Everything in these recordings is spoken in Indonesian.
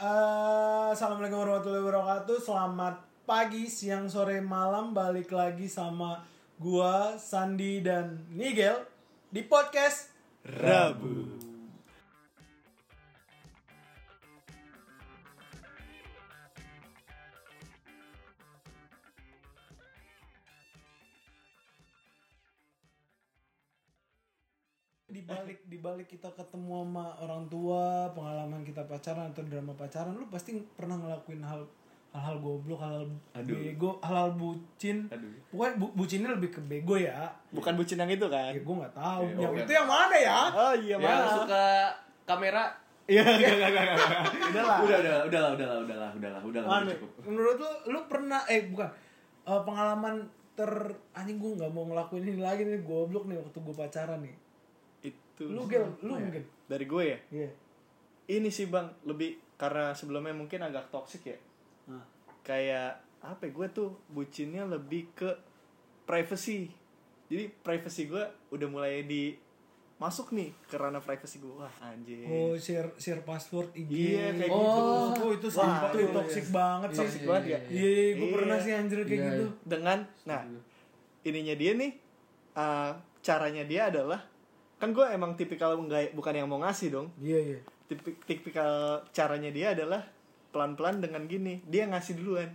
Eh, Assalamualaikum warahmatullahi wabarakatuh. Selamat pagi, siang, sore, malam. Balik lagi sama gua, Sandi dan Nigel di podcast Rabu. di balik di balik kita ketemu sama orang tua, pengalaman kita pacaran atau drama pacaran, lu pasti pernah ngelakuin hal hal-hal goblok, hal-hal Aduh. bego, hal-hal bucin. Aduh. Pokoknya bu, bucinnya lebih ke bego ya. Bukan bucin yang itu kan? Ya gue nggak tahu. Ya, yang oh, itu yang mana ya? Oh iya Ya mana? suka kamera. Iya, enggak, enggak, enggak, enggak. Udah lah. Udah, udah, udah lah, udah lah, udah lah, udah lah, udah lah, cukup. Menurut lu, lu pernah eh bukan eh, pengalaman ter anjing gue nggak mau ngelakuin ini lagi nih goblok nih waktu gue pacaran nih. Itu. Lu gel, lu mungkin. Dari gue ya? Iya. Ini sih bang, lebih karena sebelumnya mungkin agak toxic ya. Nah. Kayak apa? ya, Gue tuh bucinnya lebih ke privacy. Jadi privacy gue udah mulai di masuk nih ke ranah privacy gue. Wah anjir. Oh, share share password IG. Iya, kayak oh, gitu. Oh, itu Wah, tuh iya, toxic banget sih. Toxic banget ya? Iya, gue Iya. pernah sih anjir kayak Iya, gitu. iya. dengan nah ininya dia nih uh, caranya dia adalah kan gue emang tipikal nggak bukan yang mau ngasih dong Iya, iya. Tipik, tipikal caranya dia adalah pelan-pelan dengan gini dia ngasih duluan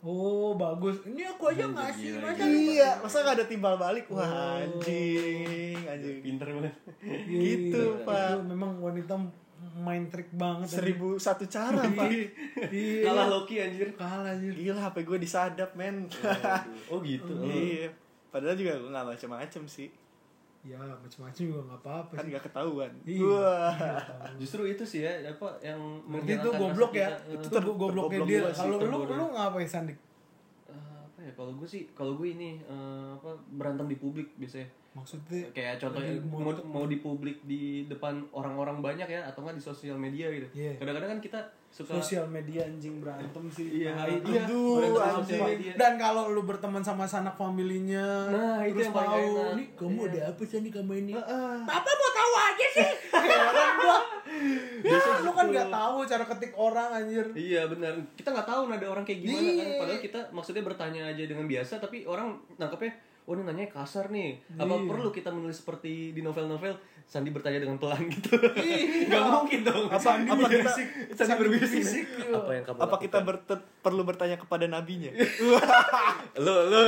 Oh, bagus. Ini aku aja ngasih masa iya masa nggak ada timbal balik wah Oh. anjing anjing Pinter banget. Iya, Gitu, iya. Pak. Itu memang wanita main trik banget. anjir. seribu satu cara pak Iya. Kalah Loki anjir. Kalah anjir. gila hp gue disadap men Oh gitu. iya padahal juga gue nggak macam-macam sih Ya, macam-macam juga nggak apa-apa kan sih. nggak ketahuan Iya. wah Justru itu sih ya apa yang Berarti itu goblok ya. Itu eh, ter gobloknya dia. Kalau lu lu ngapain Sandik? eh, apa ya kalau gue sih kalau gue ini eh, apa berantem di publik biasanya Maksudnya kayak contohnya mau, mau di publik di depan orang-orang banyak ya atau nggak di sosial media gitu Iya. kadang-kadang kan kita suka sosial media anjing berantem sih. Iya, Tai. iya. Aduh, anjing. media. Dan kalau lu berteman sama sanak familinya, Nah, itu terus yang paling tahu nih kamu Iya. ada apa sih nih kamu ini? Heeh. Papa mau tahu aja sih. Heran gua. Ya, lu kan nggak tahu cara ketik orang anjir. Iya benar. Kita nggak tahu ada orang kayak gimana kan. Padahal kita maksudnya bertanya aja dengan biasa, tapi orang nangkepnya, oh ini nanya kasar nih. Apa Iya. perlu kita menulis seperti di novel-novel Sandi bertanya dengan pelan gitu? Iya. Gak mungkin dong. apa Sandi apa kita berbisik. Sandi berbisik. iya. Apa yang kamu apa kita lakukan? berte- perlu bertanya kepada nabinya Lo lo.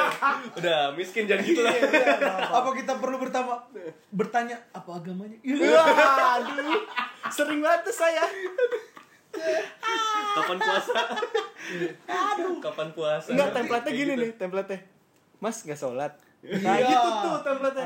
Udah miskin jangan gitu lah. apa kita perlu bertama bertanya apa agamanya? Wah, aduh sering banget tuh saya Kapan puasa? Aduh. Kapan puasa? enggak template Kayak gini gitu. nih template mas nggak sholat nah Iya. gitu tuh template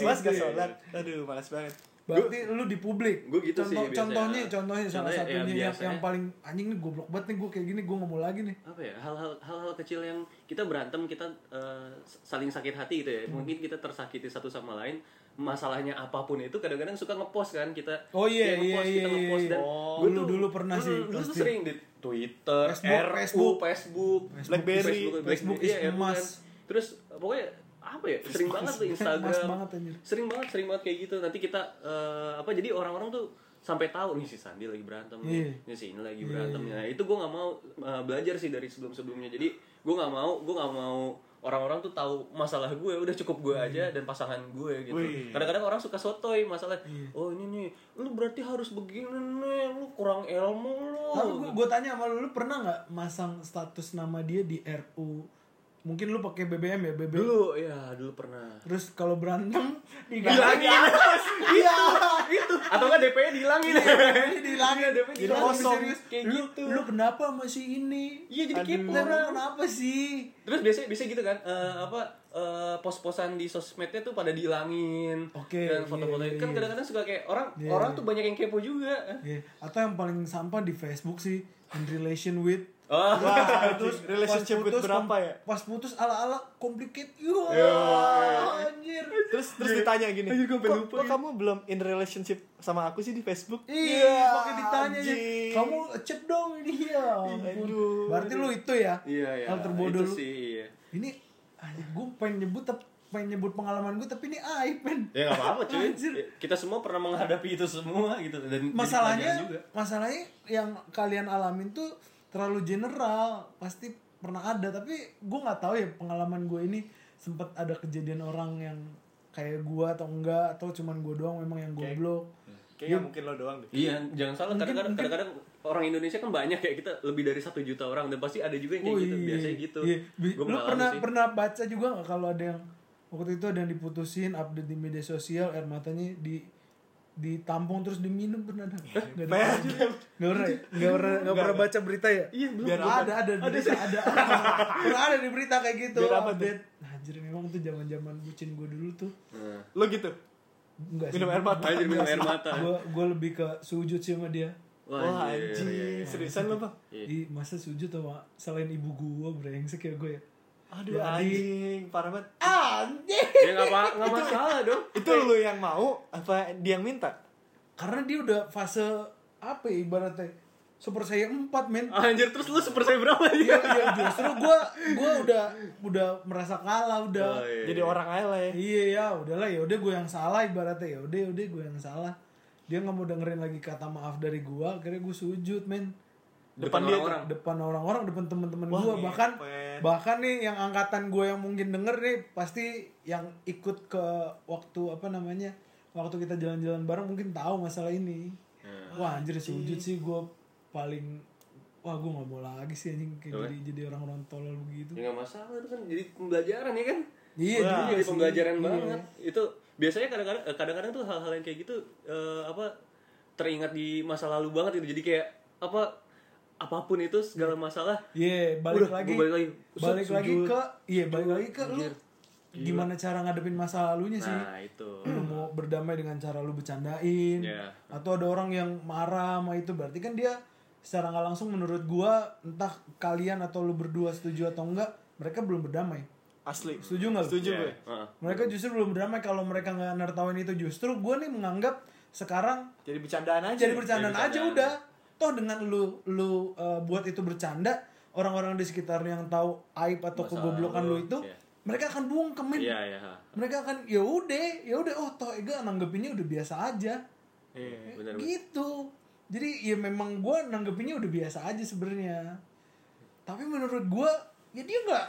mas ya. sholat aduh malas banget Berarti lu di publik. Gua gitu sih Contoh, biasanya. Contohnya, contohnya salah Contohnya, ya, satunya yang, paling anjing nih goblok banget nih gue kayak gini gue nggak mau lagi nih. apa ya hal-hal hal-hal kecil yang kita berantem kita eh, saling sakit hati gitu ya Hmm. mungkin kita tersakiti satu sama lain masalahnya apa pun itu kadang-kadang suka ngepost kan kita Oh iya, ngepost, iya, kita iya, ngepost iya. dan Oh, gua dulu- dulu pernah sih, dulu, dulu tuh sering di Twitter Facebook, RU, Facebook. Facebook, Blackberry. Facebook, Facebook is iya, RU emas. kan. Terus pokoknya apa ya sering banget tuh Instagram. banget, anjir. sering banget sering banget kayak gitu. Nanti kita eh, apa jadi orang-orang tuh sampai tahu nih si Sandi lagi berantem nih. Iya. ini si ini lagi berantem nah itu gue nggak mau uh, belajar sih dari sebelum sebelumnya jadi gue nggak mau gue nggak mau orang-orang tuh tahu masalah gue. Udah cukup gue aja dan pasangan gue gitu. Kadang-kadang orang suka sotoy masalah oh ini nih lu berarti harus begini nih lu kurang ilmu lu. Gue gue tanya sama lu, lu pernah nggak masang status nama dia di RU? Mungkin lu pakai BBM ya, BBM. dulu ya dulu pernah Terus kalau berantem dihilangin iya itu atau nggak DP dihilangin Ini dihilangin Iya, DP dihilangin. kosong kayak lu, gitu. Lu kenapa masih ini? iya jadi kepo Lu kenapa sih? Terus biasanya biasanya gitu kan eh, apa eh, pos-posan di sosmednya tuh pada dihilangin Oke, dan foto-foto iya, kan iya. kadang-kadang suka kayak orang Iya, orang iya. tuh banyak yang kepo juga. Iya. Atau yang paling sampah di Facebook sih in relation with Oh, Wah, terus relationship pas putus, berapa ya? Pas putus ala-ala complicate. Wah, Iya. anjir. terus terus ditanya gini Anjir, kok, lupa kok kamu belum in relationship sama aku sih di Facebook Iya, pakai ditanya anjing. Kamu chat dong ini ya. Aduh. Berarti lu itu ya. iya ya. Hal terbodoh lu. sih. Iya. Ini anjir gue pengen nyebut tapi pengen nyebut pengalaman gue tapi ini aib men Ya nggak apa-apa cuy. Anjir. Ya, Kita semua pernah menghadapi itu semua gitu dan masalahnya masalahnya yang kalian alamin tuh terlalu general pasti pernah ada tapi gue nggak tahu ya pengalaman gue ini sempat ada kejadian orang yang kayak gue atau enggak atau cuman gue doang memang yang goblok Kayaknya mungkin lo doang deh. Iya, jangan salah. Kadang-kadang, kadang-kadang orang Indonesia kan banyak kayak kita lebih dari satu juta orang dan pasti ada juga yang kayak Oh, gitu. iya. Biasanya gitu. Iya. Gua mengalami pernah sih. pernah baca juga nggak kalau ada yang waktu itu ada yang diputusin update di media sosial air matanya di ditampung terus diminum pernah ada nggak Nggak ada nggak pernah nggak pernah nggak pernah baca berita ya Iya, belum. Biar ada ada di berita ada pernah ada di berita kayak gitu Biar apa tuh? update Nah, anjir memang tuh zaman zaman bucin gue dulu tuh Nah. Lo gitu. enggak Minum air mata. Anjir minum air mata. gue gue lebih ke sujud sih sama dia Wah anjir, iya, iya. Seriusan lo bang? Iya. Ih, masa sujud sama selain ibu gue brengsek ya gue ya Aduh anjing. Parah banget. anjing Ya nggak apa nggak masalah dong. Itu lo yang mau apa dia yang minta? karena dia udah fase apa ya ibaratnya super saya 4 men Anjir terus lu super saya berapa iya ya? iya justru gue gue udah udah merasa kalah udah Oh, iya. Jadi orang aja lah ya. iya ya udahlah ya udah gue yang salah ibaratnya ya udah udah gue yang salah dia nggak mau dengerin lagi kata maaf dari gue akhirnya gue sujud men Depan Depan dia orang-orang. depan orang-orang depan teman-teman gue bahkan. Bahkan nih yang angkatan gue yang mungkin denger nih pasti yang ikut ke waktu apa namanya waktu kita jalan-jalan bareng mungkin tahu masalah ini wah anjir sujud sih gue paling wah gue nggak mau lagi sih anjing kayak jadi jadi orang-orang tolol begitu Ya nggak masalah itu kan jadi pembelajaran ya kan. iya Wah, juga jadi sih. pembelajaran Iya. banget. Itu biasanya kadang-kadang eh, kadang-kadang tuh hal-hal yang kayak gitu eh, apa teringat di masa lalu banget itu. Jadi kayak apa apa pun itu segala masalah Iya, balik Udah, lagi. balik lagi. Balik Sujud. lagi ke iya, balik lagi ke lu. Gimana cara ngadepin masa lalunya sih? Nah, itu. Lu mau berdamai dengan cara lu bercandain Iya. atau ada orang yang marah sama itu berarti kan dia secara nggak langsung menurut gua entah kalian atau lu berdua setuju atau enggak mereka belum berdamai Asli. setuju nggak? Setuju Iya. gue. Heeh. mereka justru belum berdamai kalau mereka nggak nertawain itu justru gua nih menganggap sekarang Jadi bercandaan aja. jadi bercandaan Jadi aja bercandaan. udah toh dengan lu lu uh, buat itu bercanda orang-orang di sekitar yang tahu aib atau Masa kegoblokan lu itu iya. mereka akan bungkem men. Iya, iya. mereka akan ya udah ya udah oh toh Ega nanggepinnya udah biasa aja. Iya. Benar. gitu. Jadi ya memang gue nanggepinnya udah biasa aja sebenarnya. Tapi menurut gue ya dia nggak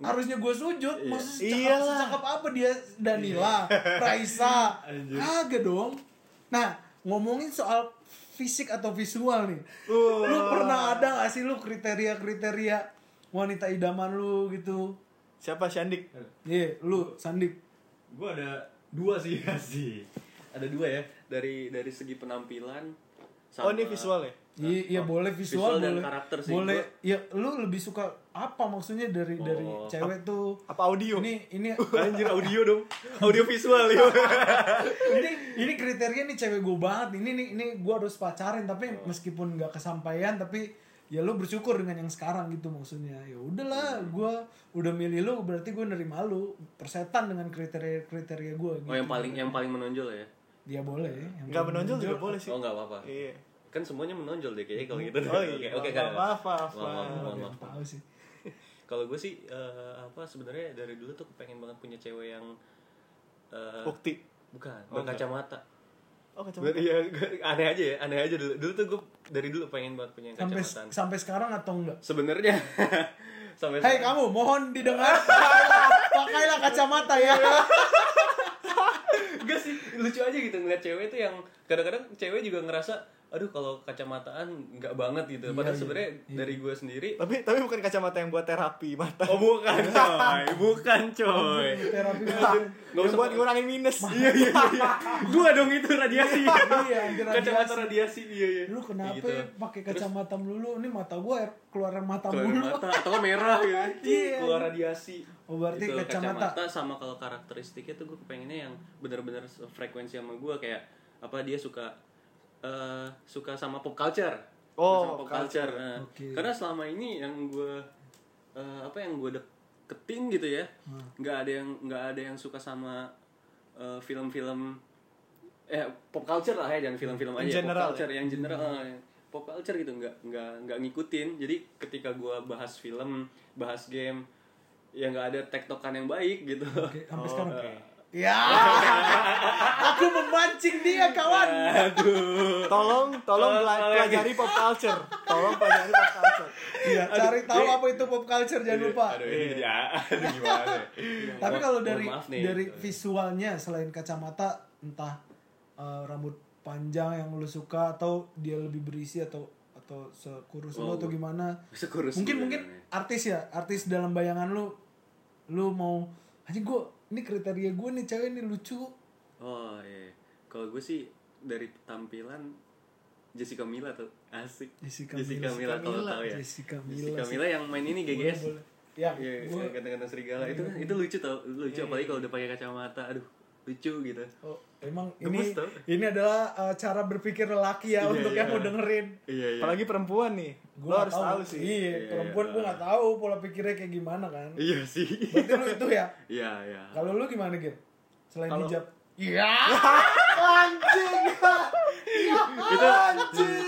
harusnya gue sujud. Maksudnya secakap, Iyalah. secakap apa dia? Danila Raisa. Kagak dong. Nah ngomongin soal fisik atau visual nih. Lu pernah ada gak sih lu kriteria kriteria wanita idaman lu gitu? Siapa? Shandik? iya lu Sandik gue ada dua sih sih ada dua ya. Dari dari segi penampilan Oh ini visual ya? Iya, iya boleh visual, Visual dan boleh. karakter sih, Boleh. Ya, lu lebih suka apa maksudnya dari dari Oh, cewek tuh? Apa audio? Ini ini anjir audio dong audio visual ya ini ini kriteria nih cewek gue banget. Ini nih ini gue harus pacarin tapi Oh. meskipun nggak kesampaian tapi ya lu bersyukur dengan yang sekarang gitu maksudnya. Ya udahlah, Hmm. gue udah milih lu berarti gue nerima lu. Persetan dengan kriteria kriteria gue. Gitu. oh yang paling yang paling menonjol ya Dia boleh. Paling menonjol juga boleh sih. oh nggak apa-apa Iya. kan semuanya menonjol deh kayaknya kalau gitu Oh iya. oke oke Maaf, maaf, maaf, Maaf, tahu sih. kalau gue sih eh, apa sebenarnya dari dulu tuh pengen banget punya cewek yang eh, Bukti. bukan Oh, berkacamata Oh kacamata. Iya, aneh aja ya, aneh aja dulu. Dulu tuh gue dari dulu pengen banget punya yang Sampai sampai sekarang atau enggak? Sebenarnya sampai Hei kamu, mohon didengar. Pakailah kacamata ya. Lucu aja gitu ngeliat cewek tuh yang kadang-kadang cewek juga ngerasa aduh kalau kacamataan nggak banget gitu. Padahal iya. sebenarnya dari gue sendiri Tapi tapi bukan kacamata yang buat terapi mata. Oh bukan coy, bukan coy. Terapi Nggak usah buat ngurangin minus. Iya iya iya. Dua dong itu radiasi. Iya, anjir, Kacamata radiasi. radiasi iya iya. Lu kenapa Gitu. pakai kacamata melulu? Ini mata gua air keluaran mata Keluar mulu. mata atau merah gitu. Iya. Keluar radiasi. Oh, berarti Itu, kacamata. sama kalau karakteristiknya tuh gue pengennya yang bener-bener frekuensi sama gue kayak apa dia suka eh, suka sama pop culture. Oh, sama pop pop culture. Nah, Oke. Karena selama ini yang gue eh, apa yang gue deketin gitu ya, Hmm. nggak ada yang nggak ada yang suka sama eh, film-film eh pop culture lah ya jangan film-film aja general pop culture yang general eh, pop culture gitu nggak nggak nggak ngikutin jadi ketika gua bahas film bahas game ya nggak ada tektokan yang baik gitu Oke, sampai sekarang. Oke. Ya. Aku memancing dia, kawan. aduh Tolong tolong Tolong, pela- tolong. pelajari pop culture. Tolong pelajari pop culture. Iya, cari tahu ini- apa itu pop culture jangan lupa. aduh ini aduh gimana Tapi kalau dari dari visualnya selain kacamata entah eh, rambut panjang yang lu suka atau dia lebih berisi atau atau sekurus lu Oh, atau gimana? sekurus mungkin mungkin namanya. artis ya, artis dalam bayangan lu lu mau anjing gua ini kriteria gue nih cewek ini lucu. oh iya. Kalau gue sih dari tampilan Jessica Mila tuh. Asik. Jessica Jessica Mila. Mila kalau tahu ya. Jessica Mila Jessica. Mila yang main ini Boleh, GGS boleh. Ya, Iya, gua- iya, kata-kata serigala. Itu kan itu lucu tau, lucu. Apalagi kalau udah pakai kacamata, aduh lucu gitu. Oh, emang Gemes ini tau. ini adalah uh, cara berpikir lelaki ya Iya, untuk iya. yang mau dengerin. Iya iya. Apalagi perempuan nih. Gua Lo harus tahu sih. Iya, Iya, perempuan iya. gue nggak tahu pola pikirnya kayak gimana kan. Iya sih. Berarti lu itu ya. Iya iya. Kalau lu gimana Gir? Selain Kalau- hijab. Iya. Anjing. itu itu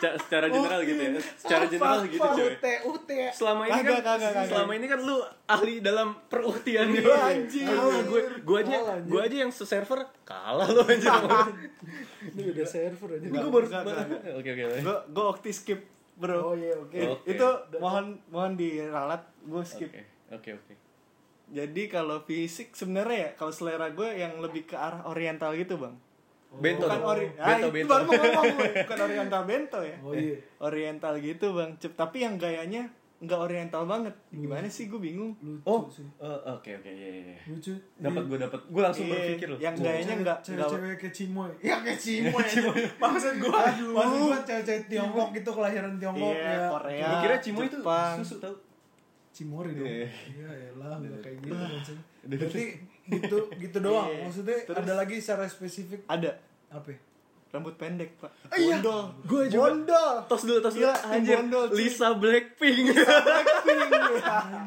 secara, secara general gitu ya. Secara general gitu coy. UT UT. Selama ini Kagak, kan kagak, kagak. selama ini kan lu ahli dalam peruktian nih. Iya, anjing. Gue gue aja gue aja yang se-server kalah lu anjir. Ini udah server aja. Ini gue baru. Oke oke. Gue gue okti skip bro. Oh iya oke. Oke. Itu mohon mohon diralat gue skip. Oke oke oke. Jadi kalau fisik sebenarnya ya kalau selera gue yang lebih ke arah oriental gitu bang. Bento bukan ori Bento Ah, itu bento. baru mau ngomong gue. bukan oriental bento ya. Oh iya. Oriental gitu bang. Cep, tapi yang gayanya nggak oriental banget. Gimana sih gue bingung. Lucu Oh, sih. eh, oke oke iya iya. Lucu. Dapat gue dapat. Gue langsung Iya, berpikir loh. yang Oh, gayanya Cewek- nggak cewek-cewek kayak Cimoy. Ya kayak Cimoy. Maksud gua, maksud gua cewek-cewek Tiongkok gitu kelahiran Tiongkok Iya, ya. Korea. Gue kira Cimo itu susu tau. Cimori dong. Iya. Iya, elah enggak kayak gitu maksudnya. Berarti gitu gitu doang. Iya. Maksudnya Terus- ada lagi secara spesifik ada apa? ya? rambut pendek pak. iya. Bondol. Gua juga. Bondol. Tos dulu, tos dulu. Gila, Anjir, bondol. Lisa Blackpink. Blackpink.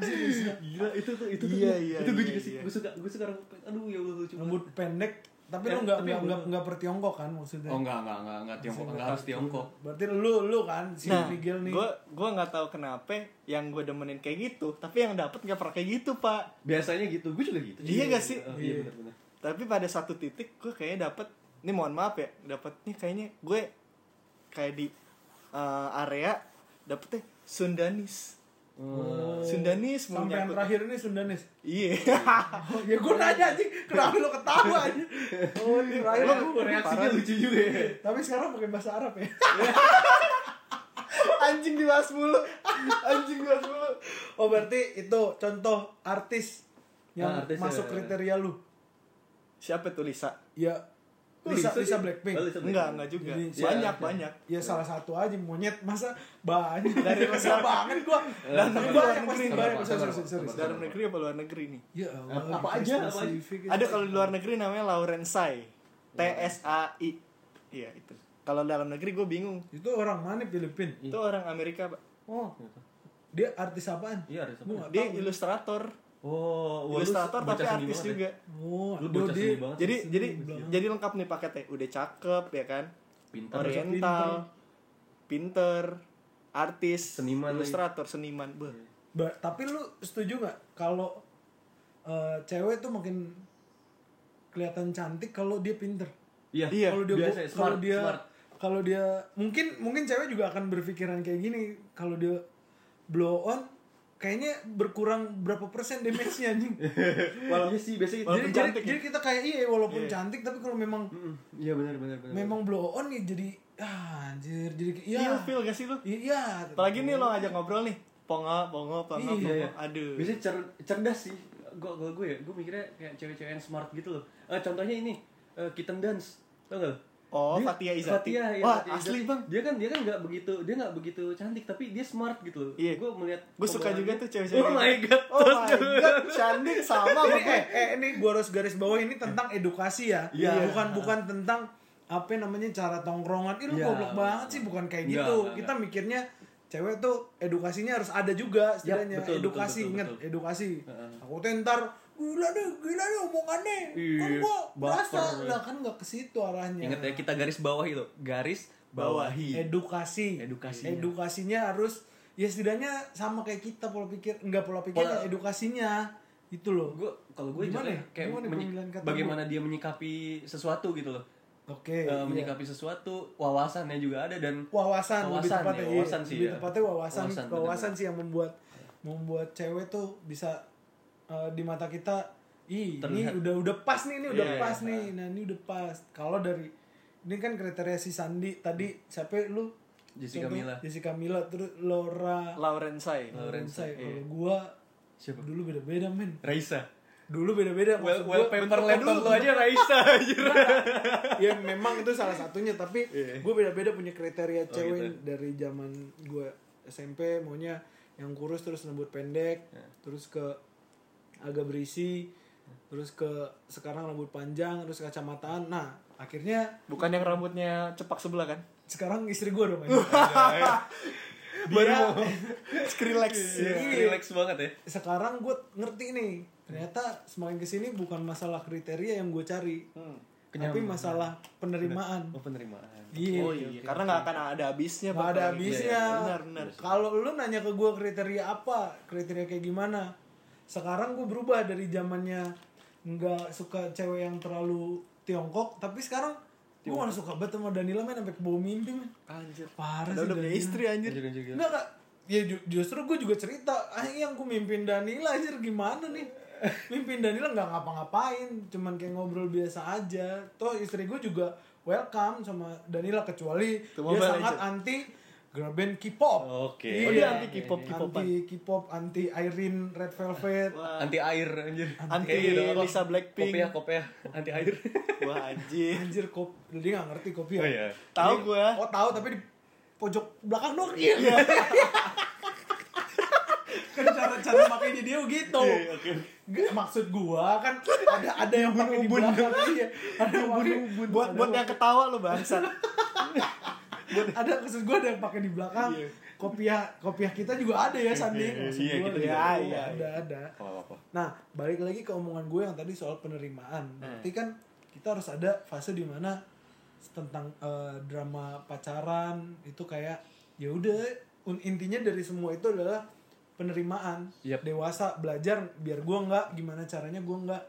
Gila, itu tuh, itu tuh. Iya, iya, Itu gue iya, juga sih. iya. Gue suka, gue suka rambut pendek. Aduh, ya Allah lucu. Rambut pendek tapi Eh, lu enggak tapi enggak yang enggak bener. enggak per Tiongkok kan maksudnya. Oh enggak, enggak, enggak, enggak Tiongkok, enggak harus Tiongkok. Berarti lu lu kan si Nah, Miguel nih. gue gue nggak tahu kenapa yang gue demenin kayak gitu, tapi yang dapet nggak pernah kayak gitu pak. Biasanya gitu, gue juga gitu. Iya gak sih? Oh, Iya. Iya, benar-benar. Tapi pada satu titik gue kayaknya dapet, ini mohon maaf ya, dapet nih kayaknya gue kayak di eh, area dapetnya Sundanis. Oh. Sundanis mau Sampai yang terakhir ini Sundanis. Iya. Oh, ya gue nanya anjing, kenapa lu ketawa aja? Oh, ini terakhir gua Reaksinya lucu juga ya. Tapi sekarang pakai bahasa Arab ya. Anjing dibahas mulu. Anjing dibahas mulu. Oh, berarti itu contoh artis yang Nah, artis masuk ya. kriteria lu. Siapa tuh Lisa? Ya Lisa, Lisa Lisa? Blackpink. Oh, Lisa Enggak, enggak juga. Jadi, banyak, ya, banyak. Ya salah satu aja monyet masa banyak Dari masa banget gua. Dan dari gua luar yang negeri, banyak sorry. Dalam negeri apa luar negeri nih? Ya Allah. Apa aja. Ada kalau di luar negeri namanya Lauren Sai. T S A I. Iya itu. Kalau dalam negeri gue bingung. Itu orang mana Filipin? Itu orang Amerika, Pak. Oh, dia artis apaan? Iya, artis apaan? Dia ilustrator. Oh, wah, lu ilustrator tapi artis ya. juga. Oh, Lu bocah dia seni banget. Jadi seni jadi jadi lengkap nih paketnya. Udah cakep ya kan. Pintar. Oriental, pinter, artis, Seniman lagi. ilustrator, seniman. Beuh. Ba- tapi lu setuju nggak kalau eh, cewek tuh makin kelihatan cantik kalau dia pinter? Iya, Iya, kalau dia biasa ya, kalau smart, dia smart. kalau dia mungkin mungkin cewek juga akan berpikiran kayak gini kalau dia blow on kayaknya berkurang berapa persen damage-nya anjing. Walau iya sih biasa gitu. Walaupun jadi, cantik jadi, jadi kita kayak iya walaupun cantik tapi kalau memang Mm, Iya benar benar benar. memang blow on ya jadi ah, anjir jadi iya. Iya, feel gak sih lu? Iya. Apalagi nih lo ngajak ngobrol nih. Pongo, pongo, pongo, Iya, pongo. iya. Aduh. Biasanya cer cerdas sih. Gua kalau gue ya, gue mikirnya kayak cewek-cewek yang smart gitu loh. Eh, contohnya ini eh, Kitten Dance. Tau gak? Oh, Dia- Fatia Izati. Fatia, ya, Wah, Fatia asli. Bang. Dia kan dia kan nggak begitu dia nggak begitu cantik tapi dia smart gitu loh. Iya. Gue melihat Gue suka juga tuh cewek-cewek. Oh my gitu. god. Oh my god, cantik sama ini, gue. eh, eh, ini gua harus garis bawah ini tentang edukasi ya. Iya. Bukan bukan tentang apa namanya cara tongkrongan. Ih lu Iya. goblok banget sih bukan kayak gitu. enggak, Kita mikirnya cewek tuh edukasinya harus ada juga setidaknya. betul, betul, edukasi betul, inget betul. edukasi. Heeh. Aku tuh ntar gila deh, gila deh omongannya. kan Iya, gua baper. berasa lah kan nggak ke situ arahnya. Ingat ya kita garis bawahi loh. Garis bawahi. edukasi. Edukasinya. Edukasinya harus ya setidaknya sama kayak kita pola pikir enggak pola pikirnya Pola- edukasinya itu loh gue kalau gue Gimana jatuhnya ya? kayak Gimana menyi- bagaimana dia menyikapi sesuatu gitu loh oke Eh, iya. menyikapi sesuatu wawasannya juga ada dan wawasan, lebih Wawasan tepatnya ya, iya. wawasan sih lebih ya. tepatnya wawasan Wawasan, wawasan, bener-bener. sih yang membuat membuat cewek tuh bisa eh, di mata kita ih Terlihat. ini udah udah pas nih ini udah Iya, pas nih nah ini udah pas kalau dari ini kan kriteria si Sandi tadi siapa lu Jessica Contoh, Mila. Jessica Mila terus Laura Laurensai Lorenzai kalau gua Siapa? dulu beda-beda men Raisa dulu beda-beda well, well gua paper laptop dulu lo aja Raisa anjir ya memang itu salah satunya tapi Iya. gue beda-beda punya kriteria Oh, cewek gitu. dari zaman gue SMP maunya yang kurus terus rambut pendek Ya. terus ke agak berisi terus ke sekarang rambut panjang terus kacamataan. Nah akhirnya bukan yang rambutnya cepak sebelah kan? sekarang istri gue dong baru mau Skrillex. Iya. relax banget ya. Sekarang gue ngerti nih ternyata semakin ke sini bukan masalah kriteria yang gue cari tapi masalah penerimaan. Oh penerimaan. Iya. Oh iya karena nggak akan ada habisnya Nggak Pak. ada habisnya. benar benar. Kalau lu nanya ke gue kriteria apa, kriteria kayak gimana? Sekarang gue berubah dari zamannya nggak suka cewek yang terlalu Tiongkok, tapi sekarang gue malah suka banget sama Danila men sampai ke bawah mimpi men. anjir Parah Padahal sih udah punya istri anjir. Enggak enggak. Ya ju- justru gue juga cerita, ah yang gue mimpin Danila anjir gimana nih? Mimpin Danila nggak ngapa-ngapain, cuman kayak ngobrol biasa aja. Toh istri gue juga welcome sama Danila kecuali dia sangat anti girl band K-pop. Oke. Iya. Oh, dia anti K-pop, K-popan. Anti K-pop, anti Irene Red Velvet. Wah, anti air anjir Anti Kayak gitu? Lisa Blackpink. kopiah kopiah anti air wah anjir Anjir kop, dia nggak ngerti kopi ya. oh iya tahu gua Oh tahu tapi di pojok belakang dong. Iya. kan cara-cara makainya dia gitu. Iya, oke Nggak, maksud gua kan ada ada yang pakai di belakang iya. Ada yang pakai buat buat yang ketawa lo bangsat ada maksud gua ada yang pakai di belakang. Kopiah kopiah kita juga ada ya Sandi. Maksud Iya, gua kita juga Iya, ada. ada ada. apa apa Nah, balik lagi ke omongan gue yang tadi soal penerimaan. Berarti kan kita harus ada fase di mana tentang eh, drama pacaran itu kayak ya udah intinya dari semua itu adalah penerimaan. Yap. Dewasa belajar biar gue nggak gimana caranya gue nggak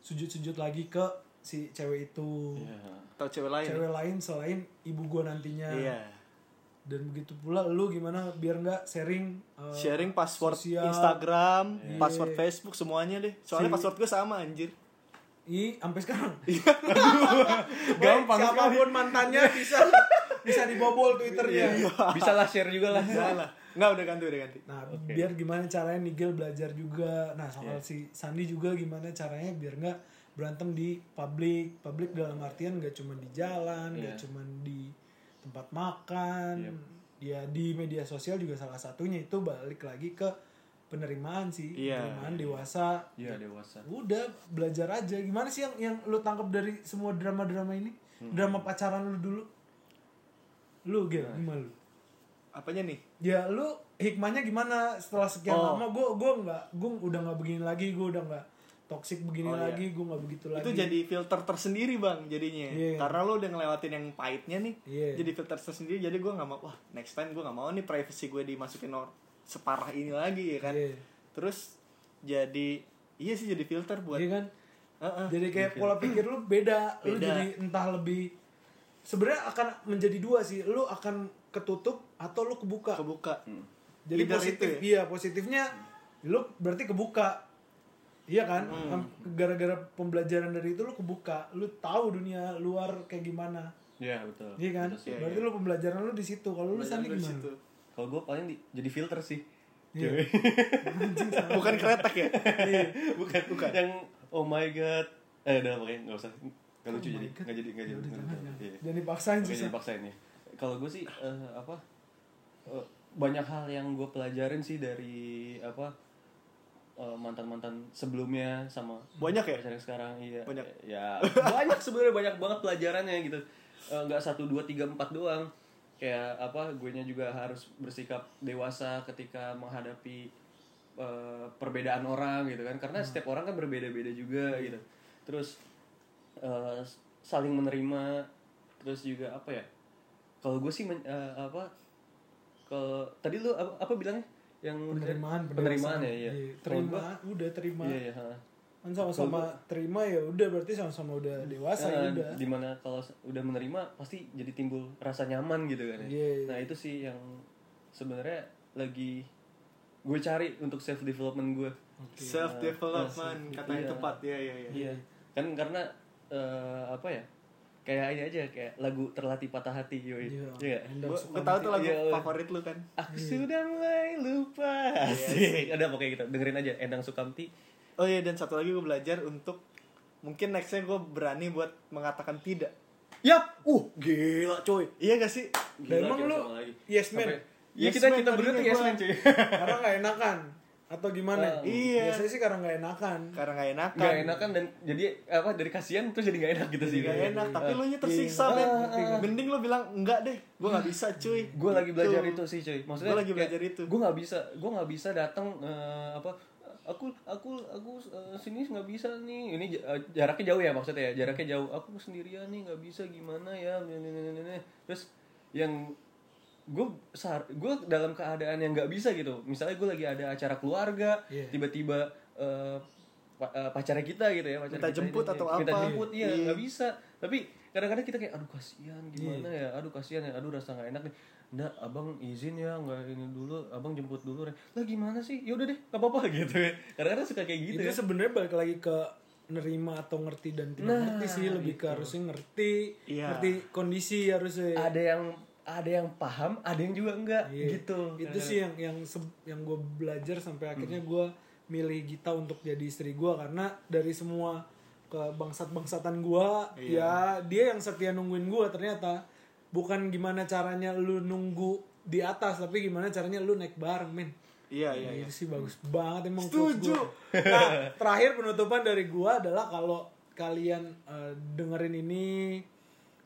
sujud-sujud lagi ke si cewek itu. Iya. tahu cewek lain Cewek lain selain ibu gue nantinya. iya Dan begitu pula lu gimana biar nggak sharing eh, sharing password sosial. Instagram Iya. password Facebook semuanya deh soalnya Si- password gue sama anjir Ih, sampai sekarang. Gampang Weh, siapa pun mantannya bisa bisa dibobol Twitternya. bisa lah share juga lah salah nggak udah ganti udah ganti Nah, biar gimana caranya Nigel belajar juga. Nah, soal si Sandi juga gimana caranya biar nggak berantem di publik. Publik dalam artian nggak cuma di jalan, nggak Iya. cuma di tempat makan. Ya di media sosial juga salah satunya itu balik lagi ke penerimaan sih, Iya. penerimaan dewasa. iya dewasa Udah belajar aja. Gimana sih yang yang lu tangkap dari semua drama-drama ini? Hmm. Drama pacaran lu dulu. Lu Gil, Nah. gimana lu? apanya nih Ya lu hikmahnya gimana setelah sekian Oh. lama gue gue nggak gue udah nggak begini lagi gue udah nggak toxic begini Oh, iya. lagi gue nggak begitu lagi itu jadi filter tersendiri bang jadinya Iya. karena lo udah ngelewatin yang pahitnya nih Iya. jadi filter tersendiri jadi gue nggak mau wah next time gue nggak mau nih privacy gue dimasukin or separah ini lagi ya kan Iya. terus jadi iya sih jadi filter buat Iya kan Heeh. jadi kayak pola pikir lu beda. lu Beda. jadi entah lebih sebenarnya akan menjadi dua sih lu akan ketutup atau lu kebuka kebuka jadi Either positif itu ya? iya positifnya lu berarti kebuka iya kan Hmm. gara-gara pembelajaran dari itu lu kebuka lu tahu dunia luar kayak gimana iya betul iya kan Betul berarti lu pembelajaran lu di situ kalau lu dari gimana situ. kalau gue paling di- jadi filter sih Iya. Cewek. bukan kretek ya bukan bukan yang oh my god eh udah pokoknya nggak usah nggak lucu Oh jadi God. nggak jadi nggak Ya jadi jangan, jangan. Iya. Jangan dipaksain sih. jadi paksain ya. Kalau gue sih eh, apa eh, banyak hal yang gue pelajarin sih dari apa mantan mantan sebelumnya sama Banyak ya? pacar yang sekarang iya. Banyak. ya banyak sebenarnya banyak banget pelajarannya gitu. Eh, nggak satu dua tiga empat doang. Kayak apa gue nya juga harus bersikap dewasa ketika menghadapi eh, perbedaan orang gitu kan. Karena setiap orang kan berbeda beda juga gitu. Terus eh, saling menerima terus juga apa ya? Kalau gue sih men- eh, apa kalau tadi lu apa, apa bilangnya yang penerimaan penerimaan ya iya Kalau terima gua- udah terima iya iya kan sama-sama terima ya udah berarti sama-sama udah dewasa ya Nah, udah di mana kalau udah menerima pasti jadi timbul rasa nyaman gitu kan ya. Iya, iya. Nah itu sih yang sebenarnya lagi gue cari untuk self development gue. self development Nah, kata yang iya. tepat ya ya ya Iya. Kan karena eh, apa ya? Kayak ini aja kayak lagu terlatih patah hati yoi. Iya. Iya. nggak? Endang gue tahu tuh lagu Iya, iya. favorit lu kan Aku sudah mulai lupa. Asik. Ada pokoknya gitu. Dengerin aja Endang Sukamti. oh iya dan satu lagi gue belajar untuk mungkin nextnya gue berani buat mengatakan tidak Yap. Uh, gila coy. iya gak sih Dan emang lu yes man Sampai- Iya Yes kita man kita berdua tuh yes man cuy. karena nggak enakan atau gimana Oh, iya. biasanya sih karena nggak enakan karena gak enakan Gak enakan dan jadi apa dari kasihan terus jadi gak enak gitu sih. gak enak tapi lu nya tersiksa Iya. men Ah, ah. mending lu bilang enggak deh gue gak bisa cuy gue lagi Gitu. belajar itu sih cuy maksudnya Gua lagi belajar itu. gue nggak bisa gue nggak bisa datang eh, apa aku aku aku eh, sini nggak bisa nih ini eh, jaraknya jauh ya maksudnya ya jaraknya jauh aku sendirian nih nggak bisa gimana ya Nih, nih, nih, nih, nih. terus yang gue gue dalam keadaan yang nggak bisa gitu misalnya gue lagi ada acara keluarga Iya. tiba-tiba eh, pa- eh, pacarnya kita gitu ya pacar Minta kita jemput ini, atau minta apa. jemput iya Iya. nggak bisa tapi kadang-kadang kita kayak aduh kasihan gimana Iya. ya aduh kasihan ya aduh rasa nggak enak nih Nggak, abang izin ya nggak ini dulu abang jemput dulu Ren." lah gimana sih ya udah deh nggak apa-apa gitu ya kadang-kadang suka kayak gitu itu ya sebenarnya balik lagi ke nerima atau ngerti dan tidak Nah, ngerti sih lebih ke harusnya ngerti Iya. ngerti kondisi harusnya ada yang ada yang paham ada yang juga enggak Iya. gitu. Itu sih yang yang se- yang gue belajar sampai akhirnya gue milih Gita untuk jadi istri gue karena dari semua ke bangsat bangsatan gue ya dia yang setia nungguin gue ternyata bukan gimana caranya lu nunggu di atas tapi gimana caranya lu naik bareng men. Iya iya iya. itu sih bagus banget emang Setuju. Nah, terakhir penutupan dari gua adalah kalau kalian eh, dengerin ini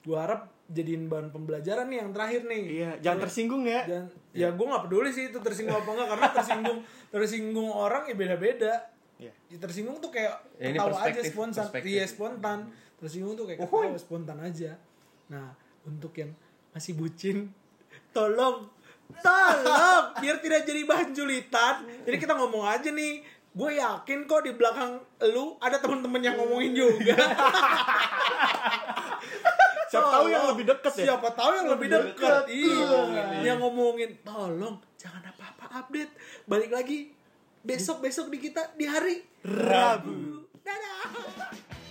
gua harap jadiin bahan pembelajaran nih yang terakhir nih. iya jangan tersinggung ya Dan ya gua nggak peduli sih itu tersinggung apa enggak karena tersinggung tersinggung orang ya beda-beda. Iya. Ya, tersinggung tuh kayak Ya, ini ketawa aja spontan, perspektif. iya spontan. Tersinggung tuh kayak ketawa spontan aja. Nah, untuk yang masih bucin, tolong, tolong, biar tidak jadi bahan julitan. Jadi kita ngomong aja nih, gue yakin kok di belakang lu ada temen-temen yang ngomongin juga. siapa tahu yang lebih deket ya Siapa tahu yang lebih Lebih dekat. deket. Iya. Iya. Yang ngomongin, tolong jangan apa-apa update. Balik lagi besok-besok di kita di hari Rabu Dadah.